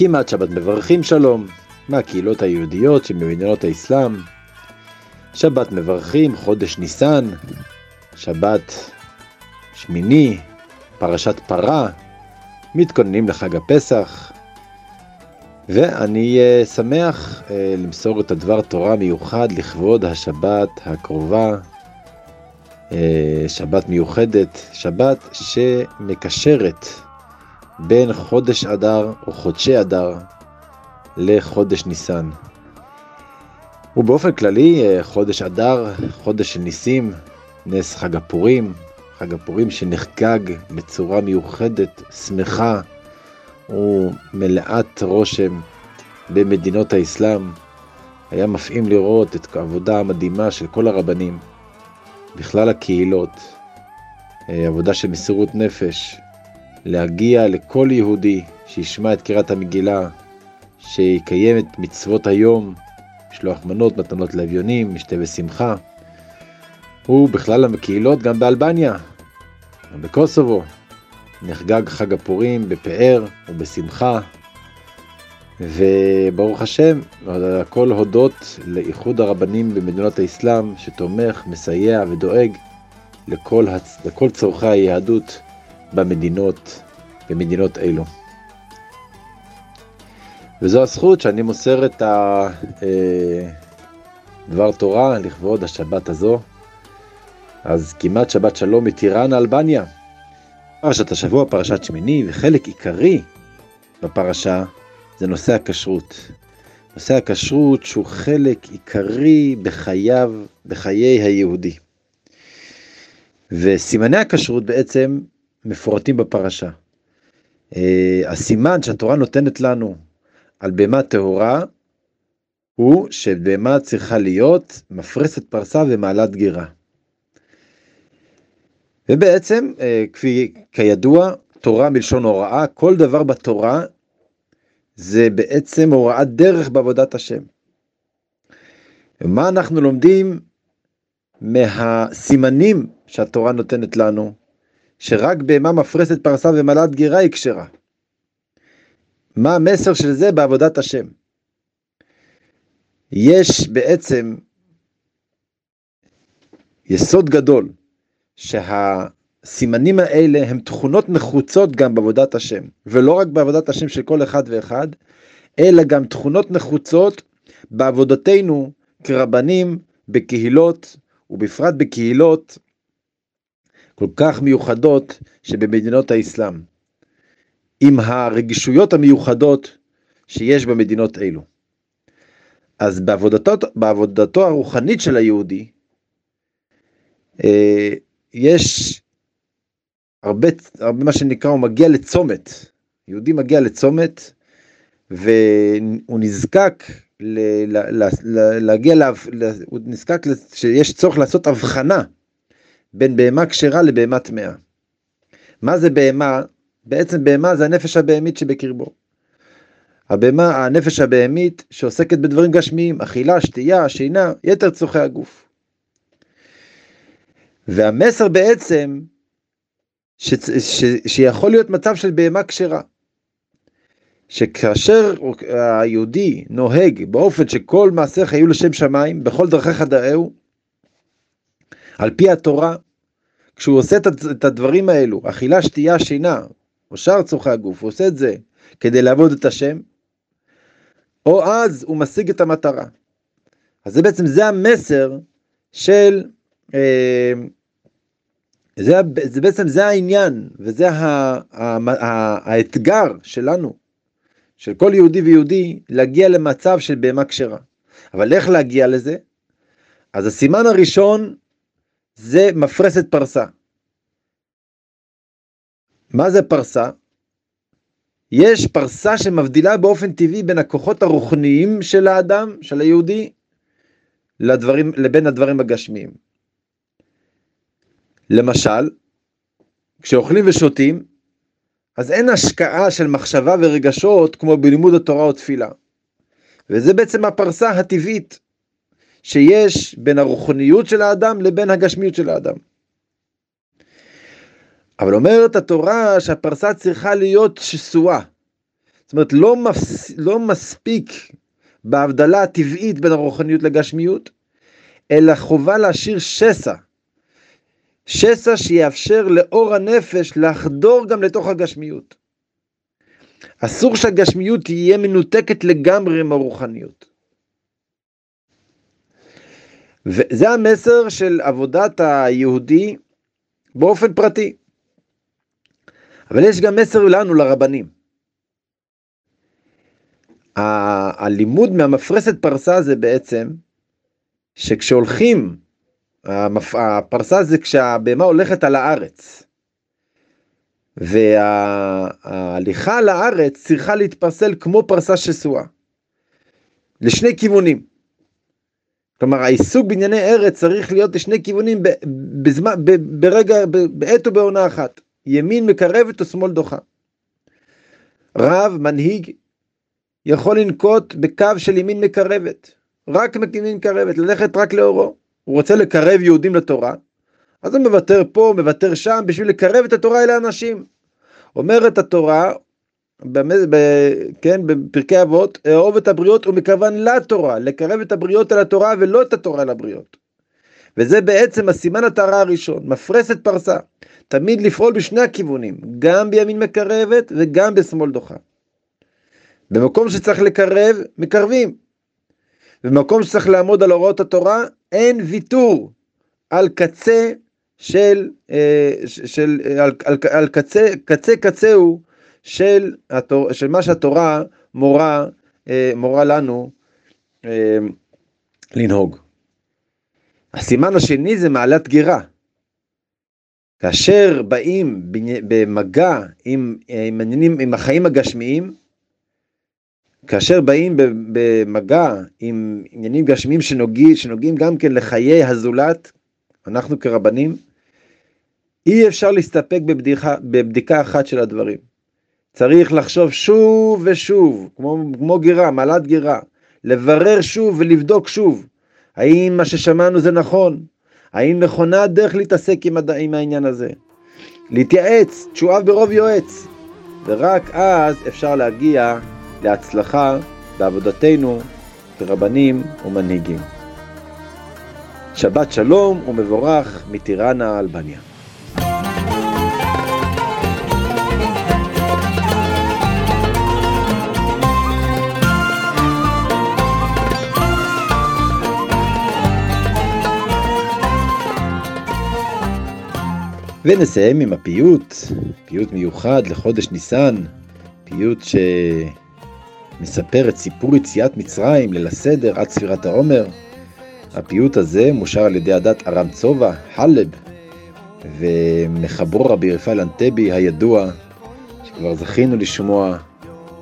כמעט שבת מברכים שלום, מהקהילות היהודיות שבמדינות האסלאם. שבת מברכים, חודש ניסן, שבת שמיני, פרשת פרה, מתכוננים לחג הפסח. ואני uh, שמח uh, למסור את הדבר תורה מיוחד לכבוד השבת הקרובה, uh, שבת מיוחדת, שבת שמקשרת בין חודש אדר או חודשי אדר לחודש ניסן. ובאופן כללי אה, חודש אדר, חודש של ניסים, נס חג הפורים, חג הפורים שנחגג בצורה מיוחדת, שמחה ומלאת רושם במדינות האסלאם. היה מפעים לראות את העבודה המדהימה של כל הרבנים, בכלל הקהילות, אה, עבודה של מסירות נפש, להגיע לכל יהודי שישמע את קריאת המגילה, שיקיים את מצוות היום, משלוח מנות, מתנות לאביונים, משתה ושמחה. ובכלל הקהילות גם באלבניה, בקוסובו, נחגג חג הפורים בפאר ובשמחה. וברוך השם, הכל הודות לאיחוד הרבנים במדינות האסלאם, שתומך, מסייע ודואג לכל, הצ... לכל צורכי היהדות במדינות, במדינות אלו. וזו הזכות שאני מוסר את הדבר אה, תורה לכבוד השבת הזו. אז כמעט שבת שלום מטיראן, אלבניה. פרשת השבוע, פרשת שמיני, וחלק עיקרי בפרשה זה נושא הכשרות. נושא הכשרות שהוא חלק עיקרי בחייו, בחיי היהודי. וסימני הכשרות בעצם מפורטים בפרשה. אה, הסימן שהתורה נותנת לנו על בהמה טהורה הוא שבהמה צריכה להיות מפרסת פרסה ומעלת גירה. ובעצם, אה, כפי כידוע, תורה מלשון הוראה, כל דבר בתורה זה בעצם הוראת דרך בעבודת השם. ומה אנחנו לומדים מהסימנים שהתורה נותנת לנו שרק בהמה מפרסת פרסה ומלאת גירה היא כשרה. מה המסר של זה בעבודת השם? יש בעצם יסוד גדול, שהסימנים האלה הם תכונות נחוצות גם בעבודת השם, ולא רק בעבודת השם של כל אחד ואחד, אלא גם תכונות נחוצות בעבודתנו כרבנים בקהילות, ובפרט בקהילות כל כך מיוחדות שבמדינות האסלאם, עם הרגישויות המיוחדות שיש במדינות אלו. אז בעבודתו, בעבודתו הרוחנית של היהודי, אה, יש הרבה, הרבה מה שנקרא, הוא מגיע לצומת. יהודי מגיע לצומת, והוא נזקק ל, ל, ל, ל, להגיע, לה, הוא נזקק שיש צורך לעשות הבחנה בין בהמה כשרה לבהמה טמאה. מה זה בהמה? בעצם בהמה זה הנפש הבהמית שבקרבו. הבהמה, הנפש הבהמית שעוסקת בדברים גשמיים, אכילה, שתייה, שינה, יתר צורכי הגוף. והמסר בעצם, ש, ש, שיכול להיות מצב של בהמה כשרה. שכאשר היהודי נוהג באופן שכל מעשיך יהיו לשם שמיים, בכל דרכיך דאהו, על פי התורה, כשהוא עושה את הדברים האלו, אכילה, שתייה, שינה, או שאר צורכי הגוף, הוא עושה את זה כדי לעבוד את השם, או אז הוא משיג את המטרה. אז זה בעצם, זה המסר של, אה, זה, זה בעצם, זה העניין, וזה ה, ה, ה, האתגר שלנו, של כל יהודי ויהודי, להגיע למצב של בהמה כשרה. אבל איך להגיע לזה? אז הסימן הראשון זה מפרסת פרסה. מה זה פרסה? יש פרסה שמבדילה באופן טבעי בין הכוחות הרוחניים של האדם, של היהודי, לדברים, לבין הדברים הגשמיים. למשל, כשאוכלים ושותים, אז אין השקעה של מחשבה ורגשות כמו בלימוד התורה או תפילה. וזה בעצם הפרסה הטבעית שיש בין הרוחניות של האדם לבין הגשמיות של האדם. אבל אומרת התורה שהפרסה צריכה להיות שסועה. זאת אומרת, לא, מפס... לא מספיק בהבדלה הטבעית בין הרוחניות לגשמיות, אלא חובה להשאיר שסע. שסע שיאפשר לאור הנפש לחדור גם לתוך הגשמיות. אסור שהגשמיות תהיה מנותקת לגמרי מהרוחניות. וזה המסר של עבודת היהודי באופן פרטי. אבל יש גם מסר לנו, לרבנים. הלימוד מהמפרסת פרסה זה בעצם שכשהולכים, הפרסה זה כשהבהמה הולכת על הארץ. וההליכה על הארץ צריכה להתפרסל כמו פרסה שסועה. לשני כיוונים. כלומר העיסוק בענייני ארץ צריך להיות לשני כיוונים בזמן, ברגע, בעת ובעונה אחת. ימין מקרבת ושמאל דוחה. רב, מנהיג, יכול לנקוט בקו של ימין מקרבת, רק מקרבת, ללכת רק לאורו. הוא רוצה לקרב יהודים לתורה, אז הוא מוותר פה, מוותר שם, בשביל לקרב את התורה אל האנשים. אומרת התורה, במז... ב... כן, בפרקי אבות, אהוב את הבריות ומכוון לתורה, לקרב את הבריות אל התורה ולא את התורה אל הבריות. וזה בעצם הסימן הטהרה הראשון, מפרסת פרסה. תמיד לפעול בשני הכיוונים, גם בימין מקרבת וגם בשמאל דוחה. במקום שצריך לקרב, מקרבים. במקום שצריך לעמוד על הוראות התורה, אין ויתור על קצה של, אה, של על, על, על קצה, קצה קצהו של, התור, של מה שהתורה מורה, אה, מורה לנו אה, לנהוג. הסימן השני זה מעלת גירה. כאשר באים במגע עם, עם, עם, עם החיים הגשמיים, כאשר באים במגע עם עניינים גשמיים שנוגעים, שנוגעים גם כן לחיי הזולת, אנחנו כרבנים, אי אפשר להסתפק בבדיחה, בבדיקה אחת של הדברים. צריך לחשוב שוב ושוב, כמו, כמו גירה, מעלת גירה, לברר שוב ולבדוק שוב, האם מה ששמענו זה נכון, האם נכונה הדרך להתעסק עם, הד... עם העניין הזה. להתייעץ, תשואב ברוב יועץ, ורק אז אפשר להגיע להצלחה בעבודתנו כרבנים ומנהיגים. שבת שלום ומבורך מטיראנה אלבניה. ונסיים עם הפיוט, פיוט מיוחד לחודש ניסן, פיוט שמספר את סיפור יציאת מצרים, ליל הסדר עד ספירת העומר. הפיוט הזה מושר על ידי הדת ארם צובע, חלב, ומחברו רבי רפאל אנטבי הידוע, שכבר זכינו לשמוע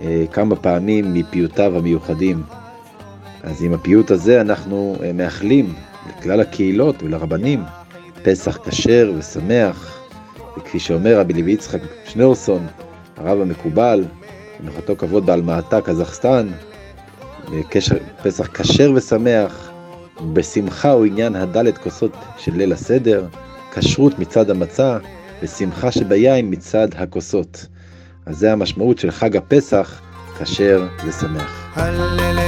אה, כמה פעמים מפיוטיו המיוחדים. אז עם הפיוט הזה אנחנו אה, מאחלים לכלל הקהילות ולרבנים פסח כשר ושמח, וכפי שאומר רבי לוי יצחק שניאורסון, הרב המקובל, מנוחתו כבוד באלמעטה, קזחסטן, פסח כשר ושמח, בשמחה הוא עניין הדלת כוסות של ליל הסדר, כשרות מצד המצה, ושמחה שביין מצד הכוסות. אז זה המשמעות של חג הפסח, כשר ושמח. הלל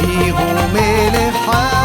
Et vous make